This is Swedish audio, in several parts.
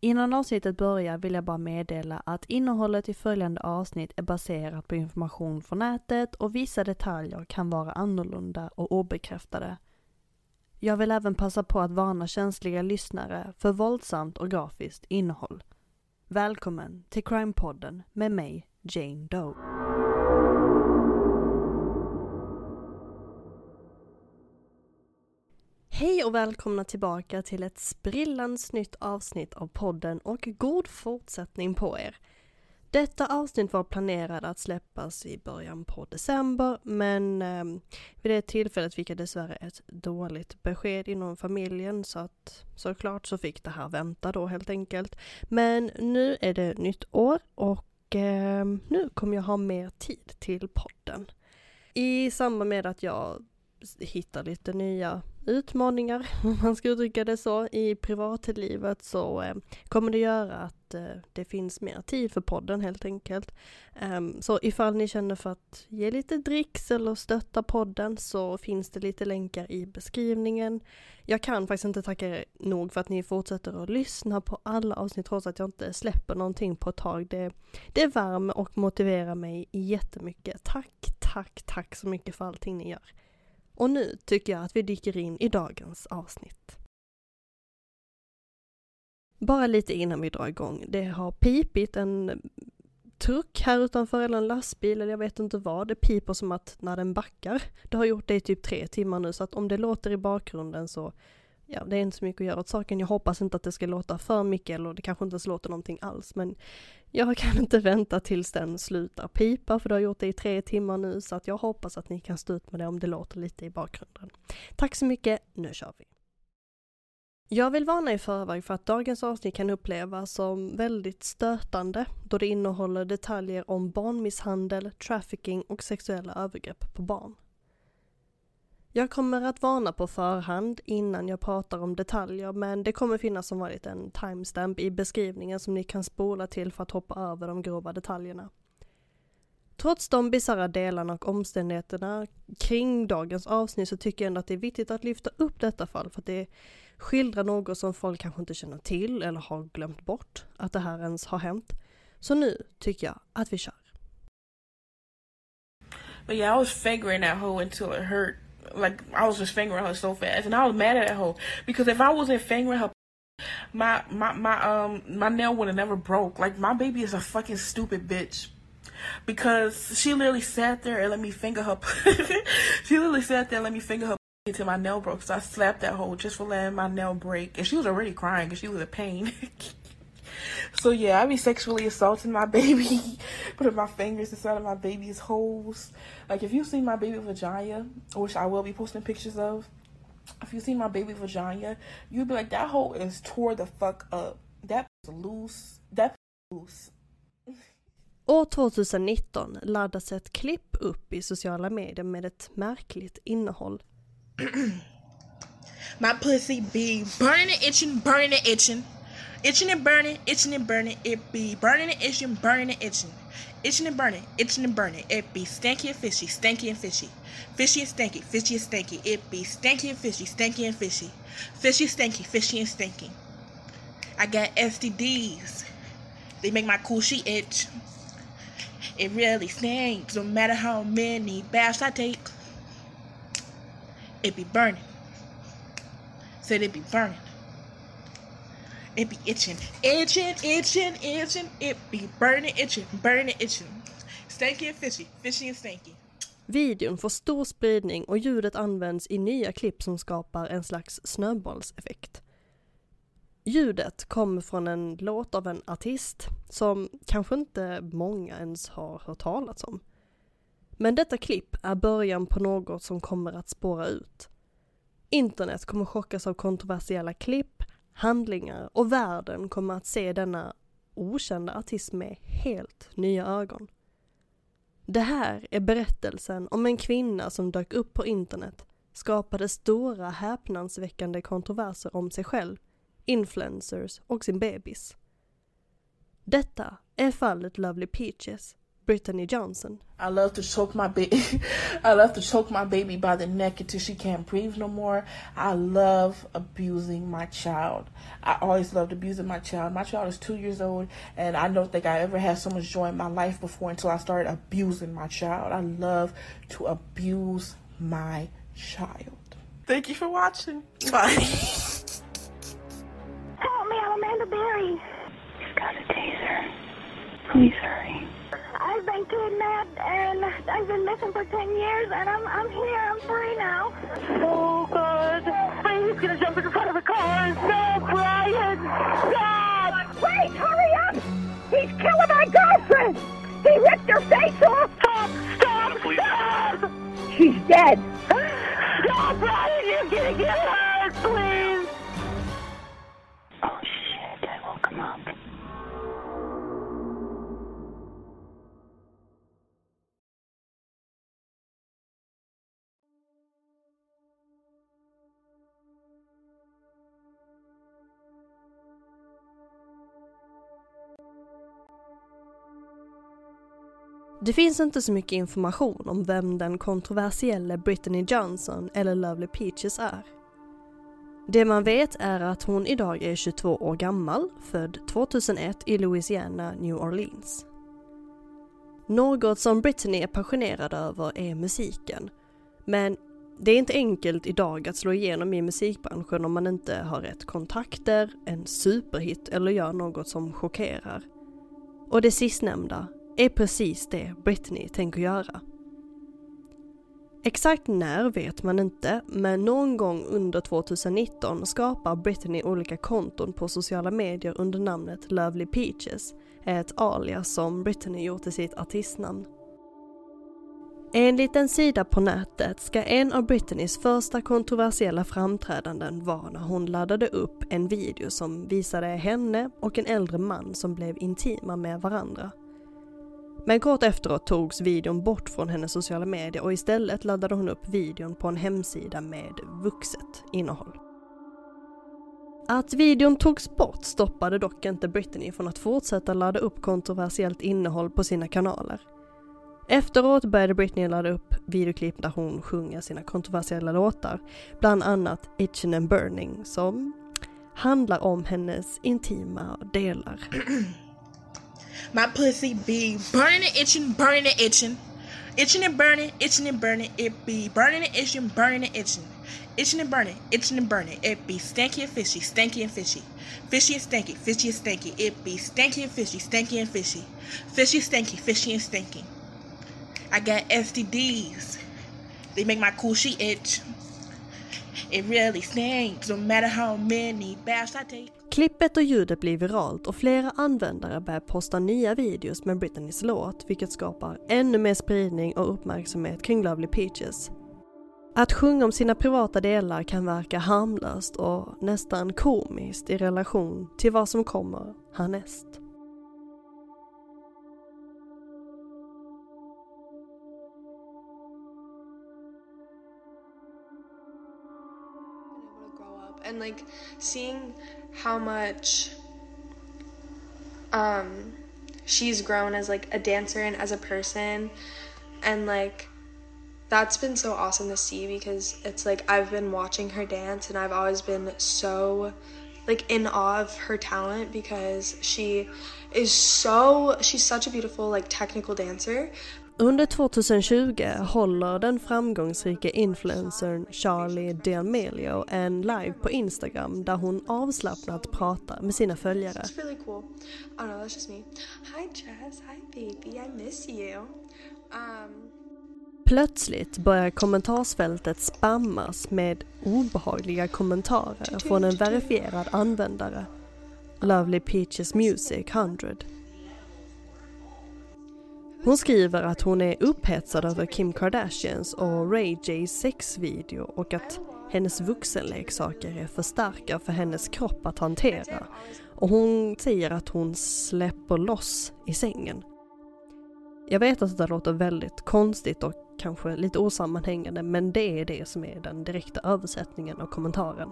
Innan avsnittet börjar vill jag bara meddela att innehållet i följande avsnitt är baserat på information från nätet och vissa detaljer kan vara annorlunda och obekräftade. Jag vill även passa på att varna känsliga lyssnare för våldsamt och grafiskt innehåll. Välkommen till Crime-podden med mig, Jane Doe. Hej och välkomna tillbaka till ett sprillans nytt avsnitt av podden och god fortsättning på er. Detta avsnitt var planerat att släppas i början på december men eh, vid det tillfället fick jag dessvärre ett dåligt besked inom familjen så att såklart så fick det här vänta då helt enkelt. Men nu är det nytt år och eh, nu kommer jag ha mer tid till podden. I samband med att jag hittar lite nya utmaningar, om man ska uttrycka det så, i privatlivet så eh, kommer det göra att eh, det finns mer tid för podden helt enkelt. Um, så ifall ni känner för att ge lite dricks eller stötta podden så finns det lite länkar i beskrivningen. Jag kan faktiskt inte tacka er nog för att ni fortsätter att lyssna på alla avsnitt trots att jag inte släpper någonting på ett tag. Det, det värmer och motiverar mig jättemycket. Tack, tack, tack så mycket för allting ni gör. Och nu tycker jag att vi dyker in i dagens avsnitt. Bara lite innan vi drar igång. Det har pipit en truck här utanför eller en lastbil eller jag vet inte vad. Det piper som att när den backar. Det har gjort det i typ tre timmar nu så att om det låter i bakgrunden så ja, det är inte så mycket att göra åt saken. Jag hoppas inte att det ska låta för mycket eller det kanske inte ens låter någonting alls men jag kan inte vänta tills den slutar pipa för det har gjort det i tre timmar nu så att jag hoppas att ni kan stå ut med det om det låter lite i bakgrunden. Tack så mycket, nu kör vi! Jag vill varna i förväg för att dagens avsnitt kan upplevas som väldigt stötande då det innehåller detaljer om barnmisshandel, trafficking och sexuella övergrepp på barn. Jag kommer att varna på förhand innan jag pratar om detaljer men det kommer finnas som vanligt en timestamp i beskrivningen som ni kan spola till för att hoppa över de grova detaljerna. Trots de bisarra delarna och omständigheterna kring dagens avsnitt så tycker jag ändå att det är viktigt att lyfta upp detta fall för att det skildrar något som folk kanske inte känner till eller har glömt bort att det här ens har hänt. Så nu tycker jag att vi kör. But yeah, I was figuring that hoe until it hurt. Like I was just fingering her so fast, and I was mad at that hoe because if I wasn't fingering her, my my my um my nail would have never broke. Like my baby is a fucking stupid bitch because she literally sat there and let me finger her. she literally sat there and let me finger her until my nail broke. So I slapped that hoe just for letting my nail break, and she was already crying because she was in pain. So yeah, I be sexually assaulting my baby, putting my fingers inside of my baby's holes. Like if you see my baby vagina, which I will be posting pictures of, if you see my baby vagina, you'd be like, that hole is tore the fuck up. That loose. That loose. År 2019 laddas ett klipp upp i sociala medier med ett märkligt innehåll. My pussy be burning itching, burning itching. Itching and burning, itching and burning, it be burning and itching, burning and itching. Itching and burning, itching and burning, it be stanky and fishy, stanky and fishy. Fishy and stanky, fishy and stanky, it be stanky and fishy, stanky and fishy. Fishy, stanky, fishy and stanky. I got STDs. They make my coochie itch. It really stinks, no matter how many baths I take. It be burning. Said it be burning. It be itching, itching, itching, itching. It be burning, itching, burning, itching. Stanky and fishy, fishy and stanky. Videon får stor spridning och ljudet används i nya klipp som skapar en slags snöbollseffekt. Ljudet kommer från en låt av en artist som kanske inte många ens har hört talas om. Men detta klipp är början på något som kommer att spåra ut. Internet kommer chockas av kontroversiella klipp, handlingar och världen kommer att se denna okända artist med helt nya ögon. Det här är berättelsen om en kvinna som dök upp på internet, skapade stora häpnadsväckande kontroverser om sig själv, influencers och sin bebis. Detta är fallet Lovely Peaches, Brittany Johnson. I love to choke my baby. I love to choke my baby by the neck until she can't breathe no more. I love abusing my child. I always loved abusing my child. My child is two years old, and I don't think I ever had so much joy in my life before until I started abusing my child. I love to abuse my child. Thank you for watching. Bye. Help me, I'm Amanda Berry. He's got a taser. Please hurry. I've been kidnapped and I've been missing for 10 years and I'm, I'm here, I'm free now. Oh, God. He's going to jump in front of the car. No, Brian. Stop. Wait, hurry up! He's killing my girlfriend! He ripped her face off! Stop. Stop. Stop. She's dead! Stop, Brian. You're going to get hurt. Please. Det finns inte så mycket information om vem den kontroversiella Brittany Johnson eller Lovely Peaches är. Det man vet är att hon idag är 22 år gammal, född 2001 i Louisiana, New Orleans. Något som Brittany är passionerad över är musiken. Men det är inte enkelt idag att slå igenom i musikbranschen om man inte har rätt kontakter, en superhit eller gör något som chockerar. Och det sistnämnda är precis det Britney tänker göra. Exakt när vet man inte, men någon gång under 2019 skapar Britney olika konton på sociala medier under namnet Lovely Peaches, ett alias som Britney gjort till sitt artistnamn. Enligt en sida på nätet ska en av Britneys första kontroversiella framträdanden vara när hon laddade upp en video som visade henne och en äldre man som blev intima med varandra. Men kort efteråt togs videon bort från hennes sociala medier och istället laddade hon upp videon på en hemsida med vuxet innehåll. Att videon togs bort stoppade dock inte Britney från att fortsätta ladda upp kontroversiellt innehåll på sina kanaler. Efteråt började Britney ladda upp videoklipp där hon sjunger sina kontroversiella låtar, bland annat Itchin' and Burning som handlar om hennes intima delar. My pussy be burning and itching, burning and itching. Itching and burning, itching and burning. It be burning and itching, burning and itching. Itching and burning, itching and burning. It be stanky and fishy, stanky and fishy. Fishy and stanky, fishy and stanky. It be stanky and fishy, stanky and fishy. Fishy, stanky, fishy and stanky. I got STDs. They make my coochie itch. It really stinks no matter how many baths I take. Klippet och ljudet blir viralt och flera användare börjar posta nya videos med Britneys låt vilket skapar ännu mer spridning och uppmärksamhet kring Lovely Peaches. Att sjunga om sina privata delar kan verka harmlöst och nästan komiskt i relation till vad som kommer härnäst. And like seeing how much um she's grown as like a dancer and as a person. And like that's been so awesome to see because it's like I've been watching her dance and I've always been so like in awe of her talent because she is so she's such a beautiful like technical dancer Under 2020 håller den framgångsrika influencern Charlie D'Amelio en live på Instagram där hon avslappnat pratar med sina följare. Um Plötsligt börjar kommentarsfältet spammas med obehagliga kommentarer från en verifierad användare. Lovely Peaches Music 100. Hon skriver att hon är upphetsad över Kim Kardashians och Ray J's sexvideo och att hennes vuxenleksaker är för starka för hennes kropp att hantera. Och hon säger att hon släpper loss i sängen. Jag vet att det låter väldigt konstigt och kanske lite osammanhängande men det är det som är den direkta översättningen av kommentaren.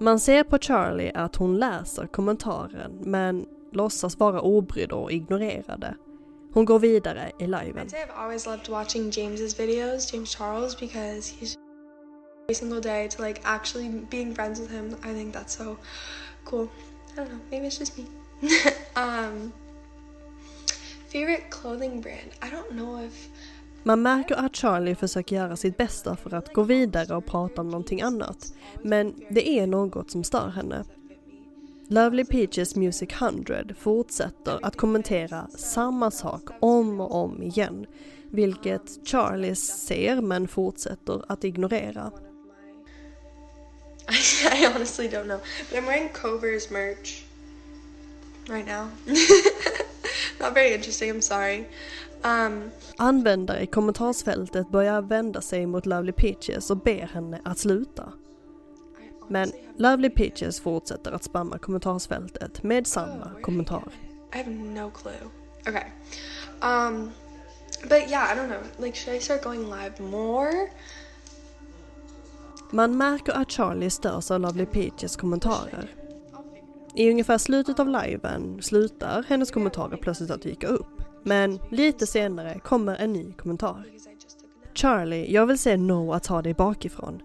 Man ser på Charlie att hon läser kommentaren men låtsas vara obrydd och ignorerar det. Hon går vidare i liven. I'd say I've always loved watching James's videos, James Charles, because he's every single day to like actually being friends with him. I think that's so cool. I don't know, maybe it's just me. um, favorite clothing brand? I don't know if Man märker att Charlie försöker göra sitt bästa för att gå vidare och prata om någonting annat. Men det är något som stör henne. Lovely Peaches Music 100 fortsätter att kommentera samma sak om och om igen. Vilket Charlie ser men fortsätter att ignorera. I honestly don't know. But I'm wearing Cover's merch right now. Not very interesting, I'm sorry. Um, Användare i kommentarsfältet börjar vända sig mot Lovely Peaches och ber henne att sluta. Men Lovely Peaches fortsätter att spamma kommentarsfältet med samma kommentar. I have no clue. Okay. Um, but yeah, I don't know. Like, should I start going live more? Man märker att Charlie störs av Lovely Peaches kommentarer. I ungefär slutet av liven slutar hennes kommentarer plötsligt att dyka upp. Men lite senare kommer en ny kommentar. Charlie, jag vill se Noah ta dig bakifrån.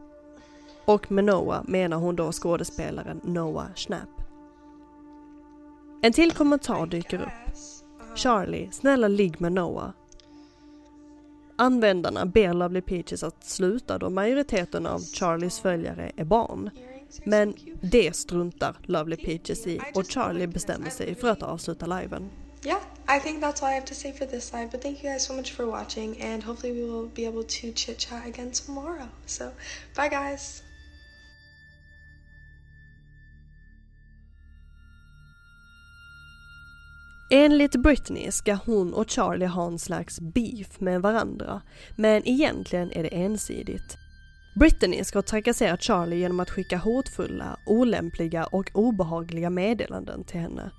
Och med Noah menar hon då skådespelaren Noah Schnapp. En till kommentar dyker upp. Charlie, snälla ligg med Noah. Användarna ber Lovely Peaches att sluta då majoriteten av Charlies följare är barn. Men det struntar Lovely Peaches i och Charlie bestämmer sig för att avsluta liven. Yeah, I think that's all I have to say for this live. But thank you guys so much for watching, and hopefully, we will be able to chit chat again tomorrow. So, bye, guys. Enligt Britney ska hon och Charlie ha en slags beef med varandra, men egentligen är det ensidigt. Britney ska ha trakasserat Charlie genom att skicka hotfulla, olämpliga och obehagliga meddelanden till henne.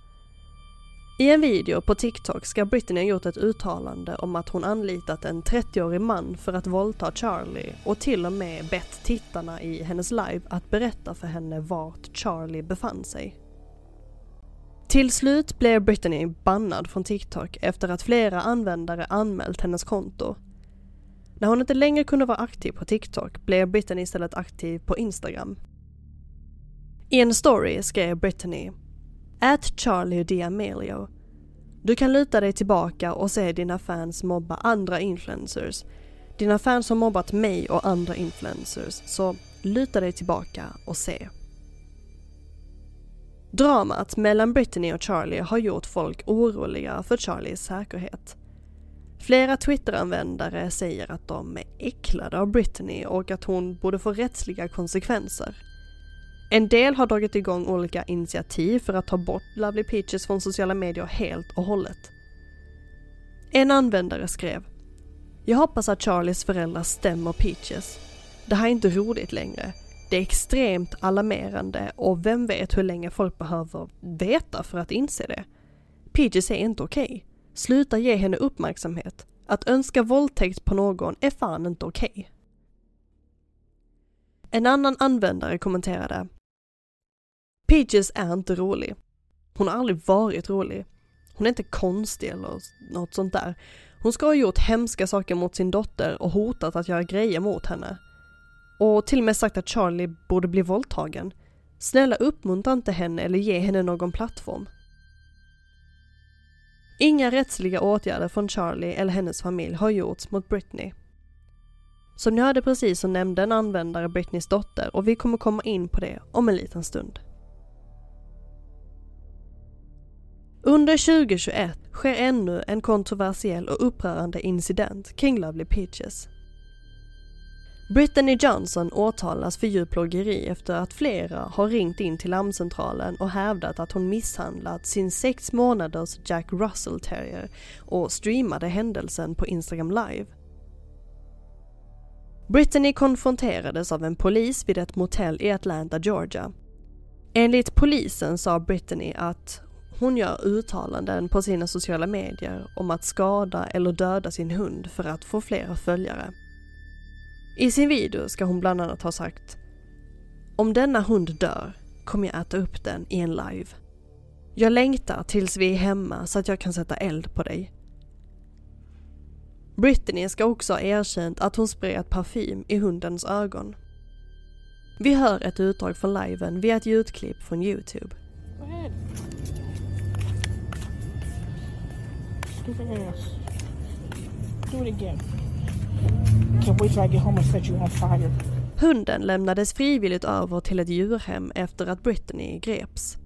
I en video på TikTok ska Britney ha gjort ett uttalande om att hon anlitat en 30-årig man för att våldta Charlie och till och med bett tittarna i hennes live att berätta för henne vart Charlie befann sig. Till slut blev Britney bannad från TikTok efter att flera användare anmält hennes konto. När hon inte längre kunde vara aktiv på TikTok blev Britney istället aktiv på Instagram. I en story skrev Britney At Charlie D'Amelio. Du kan luta dig tillbaka och se dina fans mobba andra influencers. Dina fans har mobbat mig och andra influencers, så luta dig tillbaka och se. Dramat mellan Britney och Charlie har gjort folk oroliga för Charlies säkerhet. Flera Twitter-användare säger att de är äcklade av Britney och att hon borde få rättsliga konsekvenser. En del har dragit igång olika initiativ för att ta bort Lovely Peaches från sociala medier helt och hållet. En användare skrev Jag hoppas att Charlies föräldrar stämmer Peaches. Det här är inte roligt längre. Det är extremt alarmerande och vem vet hur länge folk behöver veta för att inse det. Peaches är inte okej. Okay. Sluta ge henne uppmärksamhet. Att önska våldtäkt på någon är fan inte okej. Okay. En annan användare kommenterade Peaches är inte rolig. Hon har aldrig varit rolig. Hon är inte konstig eller något sånt där. Hon ska ha gjort hemska saker mot sin dotter och hotat att göra grejer mot henne. Och till och med sagt att Charlie borde bli våldtagen. Snälla uppmuntra inte henne eller ge henne någon plattform. Inga rättsliga åtgärder från Charlie eller hennes familj har gjorts mot Britney. Som ni hörde precis så nämnde en användare Britneys dotter och vi kommer komma in på det om en liten stund. Under 2021 sker ännu en kontroversiell och upprörande incident kring Lovely Peaches. Brittany Johnson åtalas för djurplågeri efter att flera har ringt in till larmcentralen och hävdat att hon misshandlat sin sex månaders Jack Russell terrier och streamade händelsen på Instagram live. Brittany konfronterades av en polis vid ett motell i Atlanta, Georgia. Enligt polisen sa Brittany att hon gör uttalanden på sina sociala medier om att skada eller döda sin hund för att få fler följare. I sin video ska hon bland annat ha sagt Om denna hund dör kommer jag äta upp den i en live. Jag längtar tills vi är hemma så att jag kan sätta eld på dig. Britney ska också ha erkänt att hon sprayat parfym i hundens ögon. Vi hör ett utdrag från liven via ett ljudklipp från Youtube. Go ahead. Do it again. Can't wait till I get home and set you on fire. Hunden lämnades frivilligt över till ett djurhem efter att Britney greps.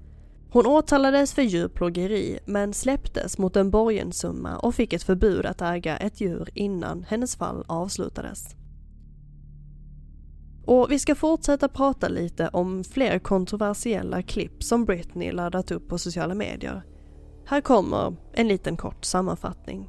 Hon åtalades för djurplågeri men släpptes mot en borgensumma och fick ett förbud att äga ett djur innan hennes fall avslutades. Och vi ska fortsätta prata lite om fler kontroversiella klipp som Britney laddat upp på sociala medier. Här kommer en liten kort sammanfattning.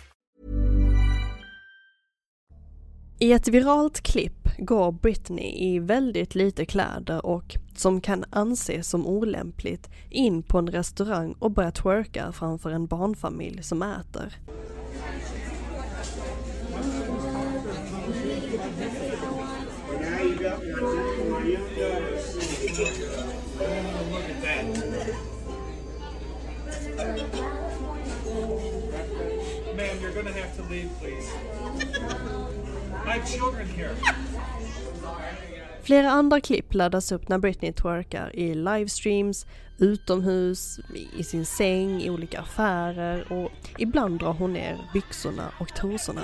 I ett viralt klipp går Britney i väldigt lite kläder och, som kan anses som olämpligt, in på en restaurang och börjar twerka framför en barnfamilj som äter. Ma'am, you're gonna have to leave, please. Flera andra klipp laddas upp när Britney twerkar i livestreams, utomhus, i sin säng, i olika affärer och ibland drar hon ner byxorna och trosorna.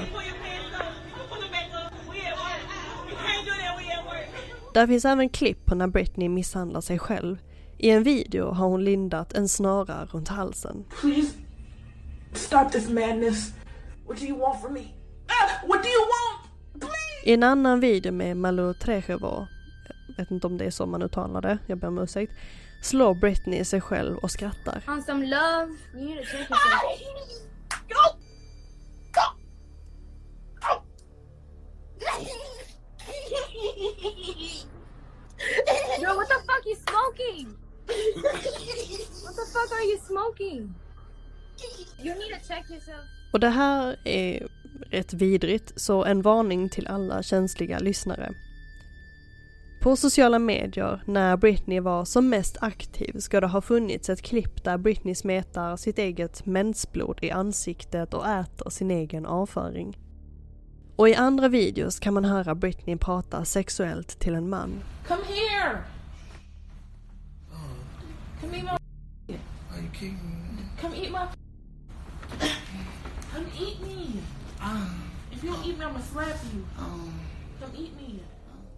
Där finns även klipp på när Britney misshandlar sig själv. I en video har hon lindat en snara runt halsen. Please stop this madness. What do you want from me? Ah, what do you want? I en annan video med Malou Trejevo, jag vet inte om det är så man uttalar det, jag ber om ursäkt, slår Britney sig själv och skrattar. On some love, you need to check yourself. Yo, what the fuck you smoking? What the fuck are you smoking? Och det här är rätt vidrigt, så en varning till alla känsliga lyssnare. På sociala medier, när Britney var som mest aktiv, ska det ha funnits ett klipp där Britney smetar sitt eget mensblod i ansiktet och äter sin egen avföring. Och i andra videos kan man höra Britney prata sexuellt till en man. Come here. Come eat my. Come eat my. Come eat me. If you don't eat me, I'm gonna slap you. Come eat me.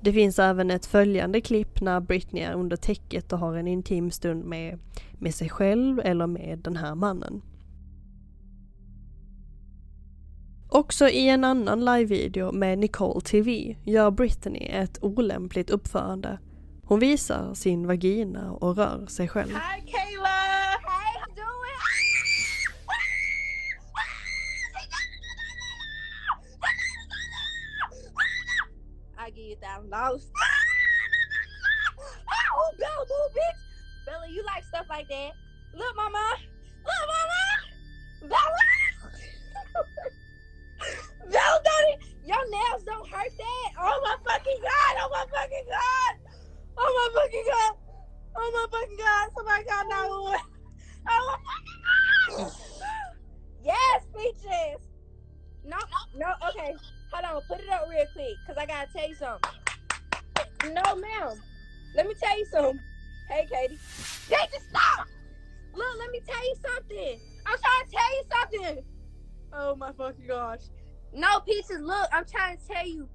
Det finns även ett följande klipp när Britney är under täcket och har en intim stund med, med sig själv eller med den här mannen. Också i en annan livevideo med Nicole TV gör Britney ett olämpligt uppförande. Hon visar sin vagina och rör sig själv. Hi, Kayla. Thousand dollars. Oh, Bella, move, bitch. Bella, you like stuff like that. Look, mama. Look, mama. Bella. Bella, don't? Your nails don't hurt that. Oh my fucking god. Oh my fucking god. Oh my fucking god. Oh my fucking god. Somebody call 911. Oh my fucking god. Yes, speeches. No, no, okay. On, put it up real quick, cause I gotta tell you something. No, ma'am. Let me tell you something. Hey, Katie. Katie, stop! Look, let me tell you something. I'm trying to tell you something. Oh my fucking gosh. No, pieces. look, I'm trying to tell you.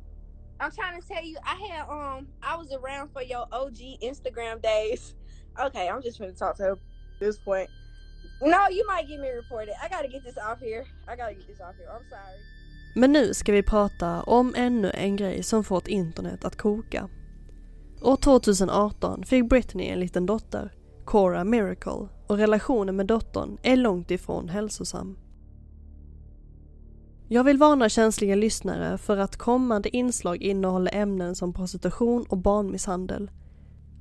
I'm trying to tell you, I had um I was around for your OG Instagram days. Okay, I'm just gonna talk to her at this point. No, you might get me reported. I gotta get this off here. I gotta get this off here. I'm sorry. Men nu ska vi prata om ännu en grej som fått internet att koka. År 2018 fick Britney en liten dotter, Cora Miracle, och relationen med dottern är långt ifrån hälsosam. Jag vill varna känsliga lyssnare för att kommande inslag innehåller ämnen som prostitution och barnmisshandel.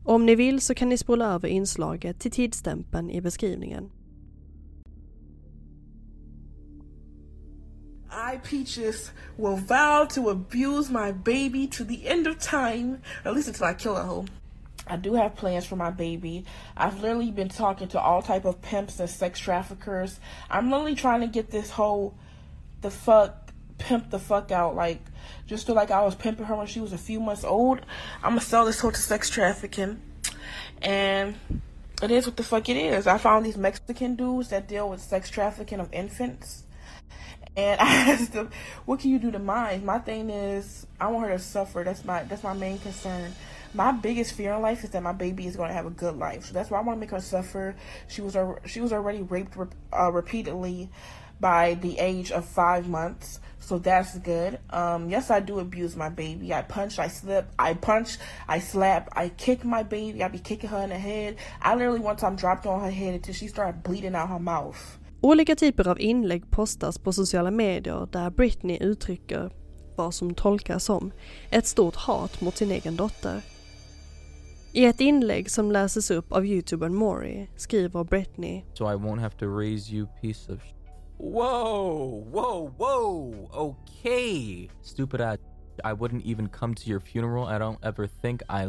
Om ni vill så kan ni spola över inslaget till tidsstämpeln i beskrivningen. I, Peaches, will vow to abuse my baby to the end of time, at least until I kill hoe. I do have plans for my baby. I've literally been talking to all type of pimps and sex traffickers. I'm literally trying to get this whole the fuck pimp the fuck out like just to like I was pimping her when she was a few months old. I'm gonna sell this whole to sex trafficking, and it is what the fuck it is. I found these Mexican dudes that deal with sex trafficking of infants. And I asked them, "What can you do to mine?" My thing is, I want her to suffer. That's my that's my main concern. My biggest fear in life is that my baby is going to have a good life. So that's why I want to make her suffer. She was she was already raped uh, repeatedly by the age of five months. So that's good. Um, yes, I do abuse my baby. I punch, I slip, I punch, I slap, I kick my baby. I be kicking her in the head. I literally one time dropped on her head until she started bleeding out her mouth. Olika typer av inlägg postas på sociala medier där Britney uttrycker vad som tolkas som ett stort hat mot sin egen dotter. I ett inlägg som läses upp av youtubern Maury skriver Britney So I won't have to raise you piece of Whoa, whoa, whoa. Okay. Stupid ass. I wouldn't even come to your funeral. I don't ever think I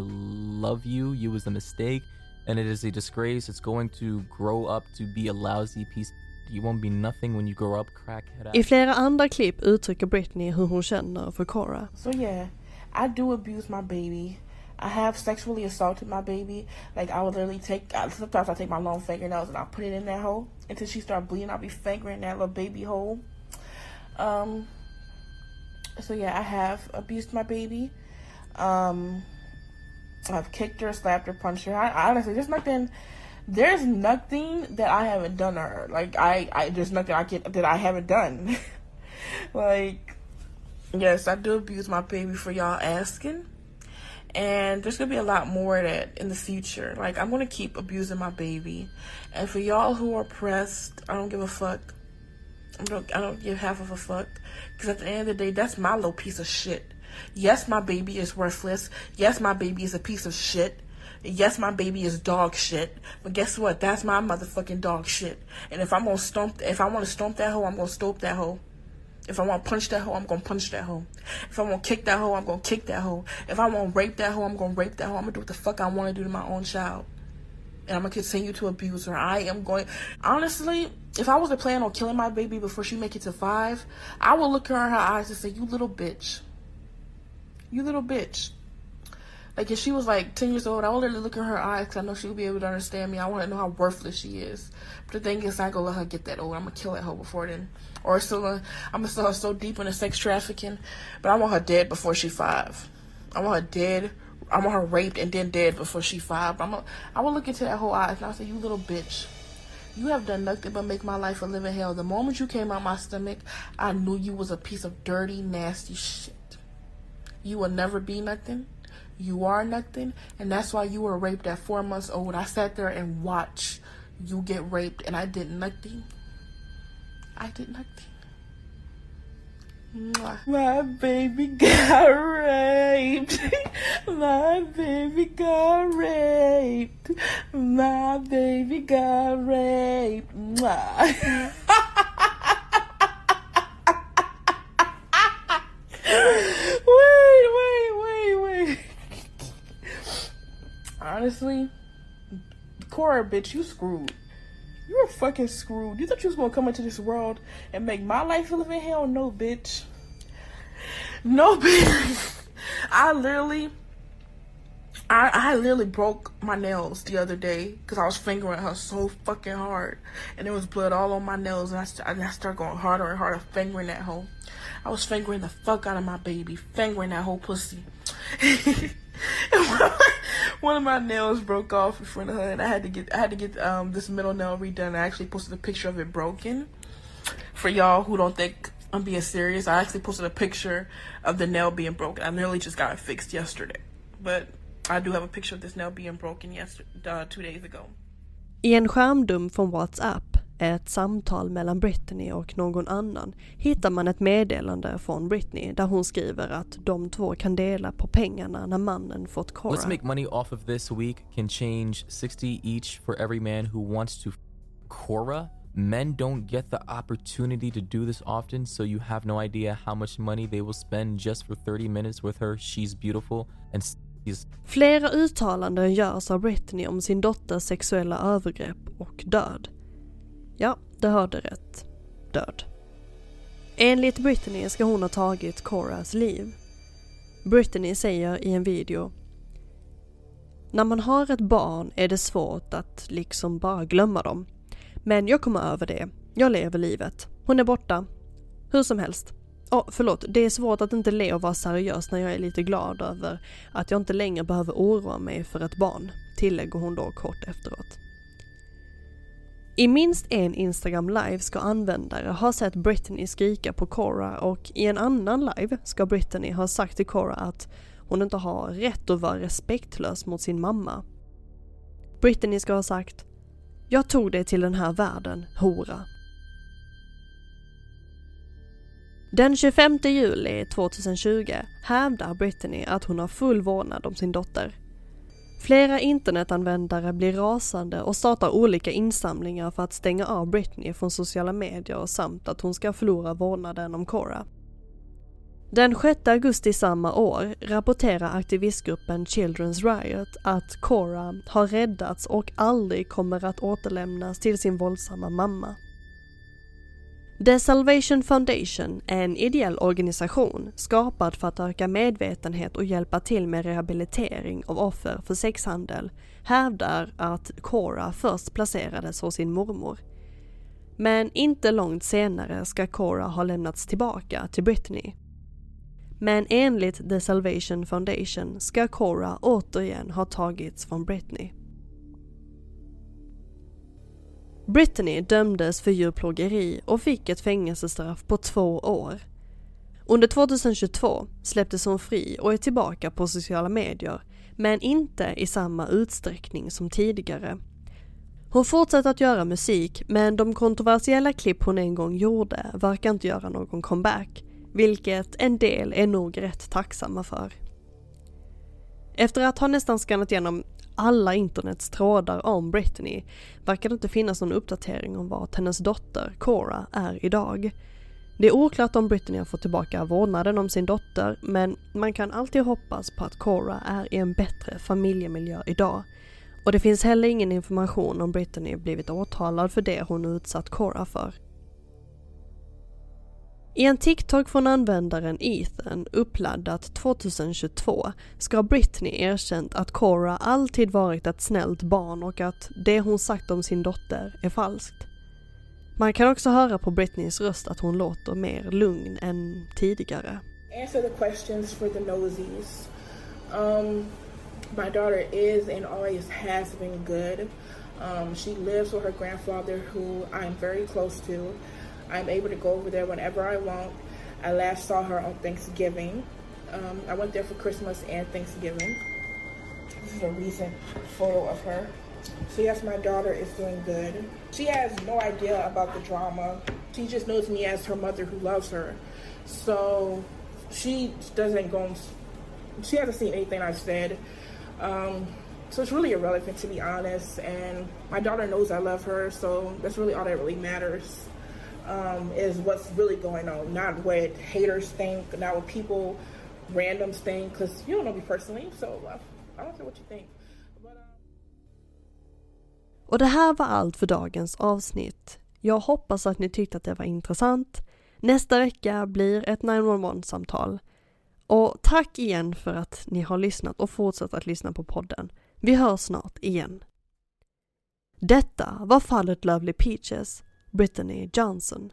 love you. You was a mistake and it is a disgrace. It's going to grow up to be a lousy piece. You won't be nothing when you grow up, crackhead. I flera andra klipp uttrycker Britney hur hon känner för Cora. So yeah, I do abuse my baby. I have sexually assaulted my baby. Like I would literally take. Sometimes I take my long fingernails and I put it in that hole until she start bleeding. I'll be fingering that little baby hole. Um. So yeah, I have abused my baby. Um. I've kicked her, slapped her, punched her. I, honestly, there's nothing. There's nothing that I haven't done to her. Like I, I there's nothing I can that I haven't done. like, yes, I do abuse my baby for y'all asking and there's gonna be a lot more of that in the future. Like I'm gonna keep abusing my baby, and for y'all who are pressed, I don't give a fuck. I don't, I don't give half of a fuck, because at the end of the day, that's my little piece of shit. Yes, my baby is worthless. Yes, my baby is a piece of shit. Yes, my baby is dog shit. But guess what? That's my motherfucking dog shit. And if I'm gonna stomp, if I want to stomp that hoe, I'm gonna stomp that hoe. If I want to punch that hoe, I'm gonna punch that hoe. If I want to kick that hoe, I'm gonna kick that hoe. If I want to rape that hoe, I'm gonna rape that hoe. I'm gonna do what the fuck I want to do to my own child. And I'm gonna continue to abuse her. I am going. Honestly, if I was to plan on killing my baby before she make it to five, I would look her in her eyes and say, "You little bitch. You little bitch." Like if she was like ten years old, I would literally look in her eyes because I know she would be able to understand me. I want to know how worthless she is. But the thing is, I gonna let her get that old. I'm gonna kill that hoe before then, or I'm gonna still her so deep into sex trafficking. But I want her dead before she five. I want her dead. I want her raped and then dead before she five. But I'm gonna, I will look into that whole eyes and I'll say, "You little bitch." You have done nothing but make my life a living hell. The moment you came out my stomach, I knew you was a piece of dirty, nasty shit. You will never be nothing. You are nothing, and that's why you were raped at four months old. I sat there and watched you get raped, and I did nothing. I did nothing. My baby got raped. My baby got raped. My baby got raped. Mwah. wait, wait, wait, wait. Honestly, Cora, bitch, you screwed. You were fucking screwed. You thought you was gonna come into this world and make my life a living hell? No, bitch. No, bitch. I literally, I, I literally broke my nails the other day because I was fingering her so fucking hard, and there was blood all on my nails, and I, st- I started going harder and harder fingering that hoe. I was fingering the fuck out of my baby, fingering that whole pussy. one of my nails broke off in front of her, and I had to get I had to get um this middle nail redone. I actually posted a picture of it broken. For y'all who don't think I'm being serious, I actually posted a picture of the nail being broken. I literally just got it fixed yesterday, but I do have a picture of this nail being broken yesterday, uh, two days ago. I en skärmdump från WhatsApp, ett samtal mellan Britney och någon annan, hittar man ett meddelande från Britney där hon skriver att de två kan dela på pengarna när mannen fått Cora. Let's make money off of this week can change 60 each for every man who wants to. Cora? Men don't get the opportunity to do this often, so you have no idea how much money they will spend just for 30 minutes with her. She's beautiful and she's Flera uttalanden görs av Britney om sin dotters sexuella övergrepp och död. Ja, du hörde rätt. Död. Enligt Britney ska hon ha tagit Coras liv. Britney säger i en video När man har ett barn är det svårt att liksom bara glömma dem. Men jag kommer över det. Jag lever livet. Hon är borta. Hur som helst. Åh, förlåt. Det är svårt att inte le och vara seriös när jag är lite glad över att jag inte längre behöver oroa mig för ett barn, tillägger hon då kort efteråt. I minst en Instagram live ska användare ha sett Britney skrika på Cora och i en annan live ska Britney ha sagt till Cora att hon inte har rätt att vara respektlös mot sin mamma. Britney ska ha sagt “Jag tog dig till den här världen, hora”. Den 25 juli 2020 hävdar Britney att hon har full vårdnad om sin dotter. Flera internetanvändare blir rasande och startar olika insamlingar för att stänga av Britney från sociala medier samt att hon ska förlora vårdnaden om Cora. Den 6 augusti samma år rapporterar aktivistgruppen Children's Riot att Cora har räddats och aldrig kommer att återlämnas till sin våldsamma mamma. The Salvation Foundation är en ideell organisation skapad för att öka medvetenhet och hjälpa till med rehabilitering av offer för sexhandel hävdar att Cora först placerades hos sin mormor. Men inte långt senare ska Cora ha lämnats tillbaka till Britney. Men enligt The Salvation Foundation ska Cora återigen ha tagits från Britney. Britney dömdes för djurplågeri och fick ett fängelsestraff på två år. Under 2022 släpptes hon fri och är tillbaka på sociala medier, men inte i samma utsträckning som tidigare. Hon fortsätter att göra musik, men de kontroversiella klipp hon en gång gjorde verkar inte göra någon comeback, vilket en del är nog rätt tacksamma för. Efter att ha nästan skannat igenom alla internets trådar om Britney verkar det inte finnas någon uppdatering om vart hennes dotter Cora är idag. Det är oklart om Britney har fått tillbaka vårdnaden om sin dotter men man kan alltid hoppas på att Cora är i en bättre familjemiljö idag. Och det finns heller ingen information om Britney blivit åtalad för det hon utsatt Cora för. I en TikTok från användaren Ethan uppladdat 2022 ska Britney erkänt att Cora alltid varit ett snällt barn och att det hon sagt om sin dotter är falskt. Man kan också höra på Britneys röst att hon låter mer lugn än tidigare. Answer the questions for the nosies. Um, my daughter is and always has been good. Um, she lives with her grandfather, who I'm very close to. I'm able to go over there whenever I want. I last saw her on Thanksgiving. Um, I went there for Christmas and Thanksgiving. This is a recent photo of her. So yes, my daughter is doing good. She has no idea about the drama. She just knows me as her mother who loves her. So she doesn't go. She hasn't seen anything I've said. Um, so it's really irrelevant to be honest. And my daughter knows I love her, so that's really all that really matters. Um, is what's really going on, not what haters think, not what people randoms think, because you don't know me personally, so uh, I don't care what you think. Uh, och det här var allt för dagens avsnitt. Jag hoppas att ni tyckte att det var intressant. Nästa vecka blir ett 911-samtal. Och tack igen för att ni har lyssnat och fortsatt att lyssna på podden. Vi hörs snart igen. Detta var fallet Lovely Peaches, Brittany Johnson.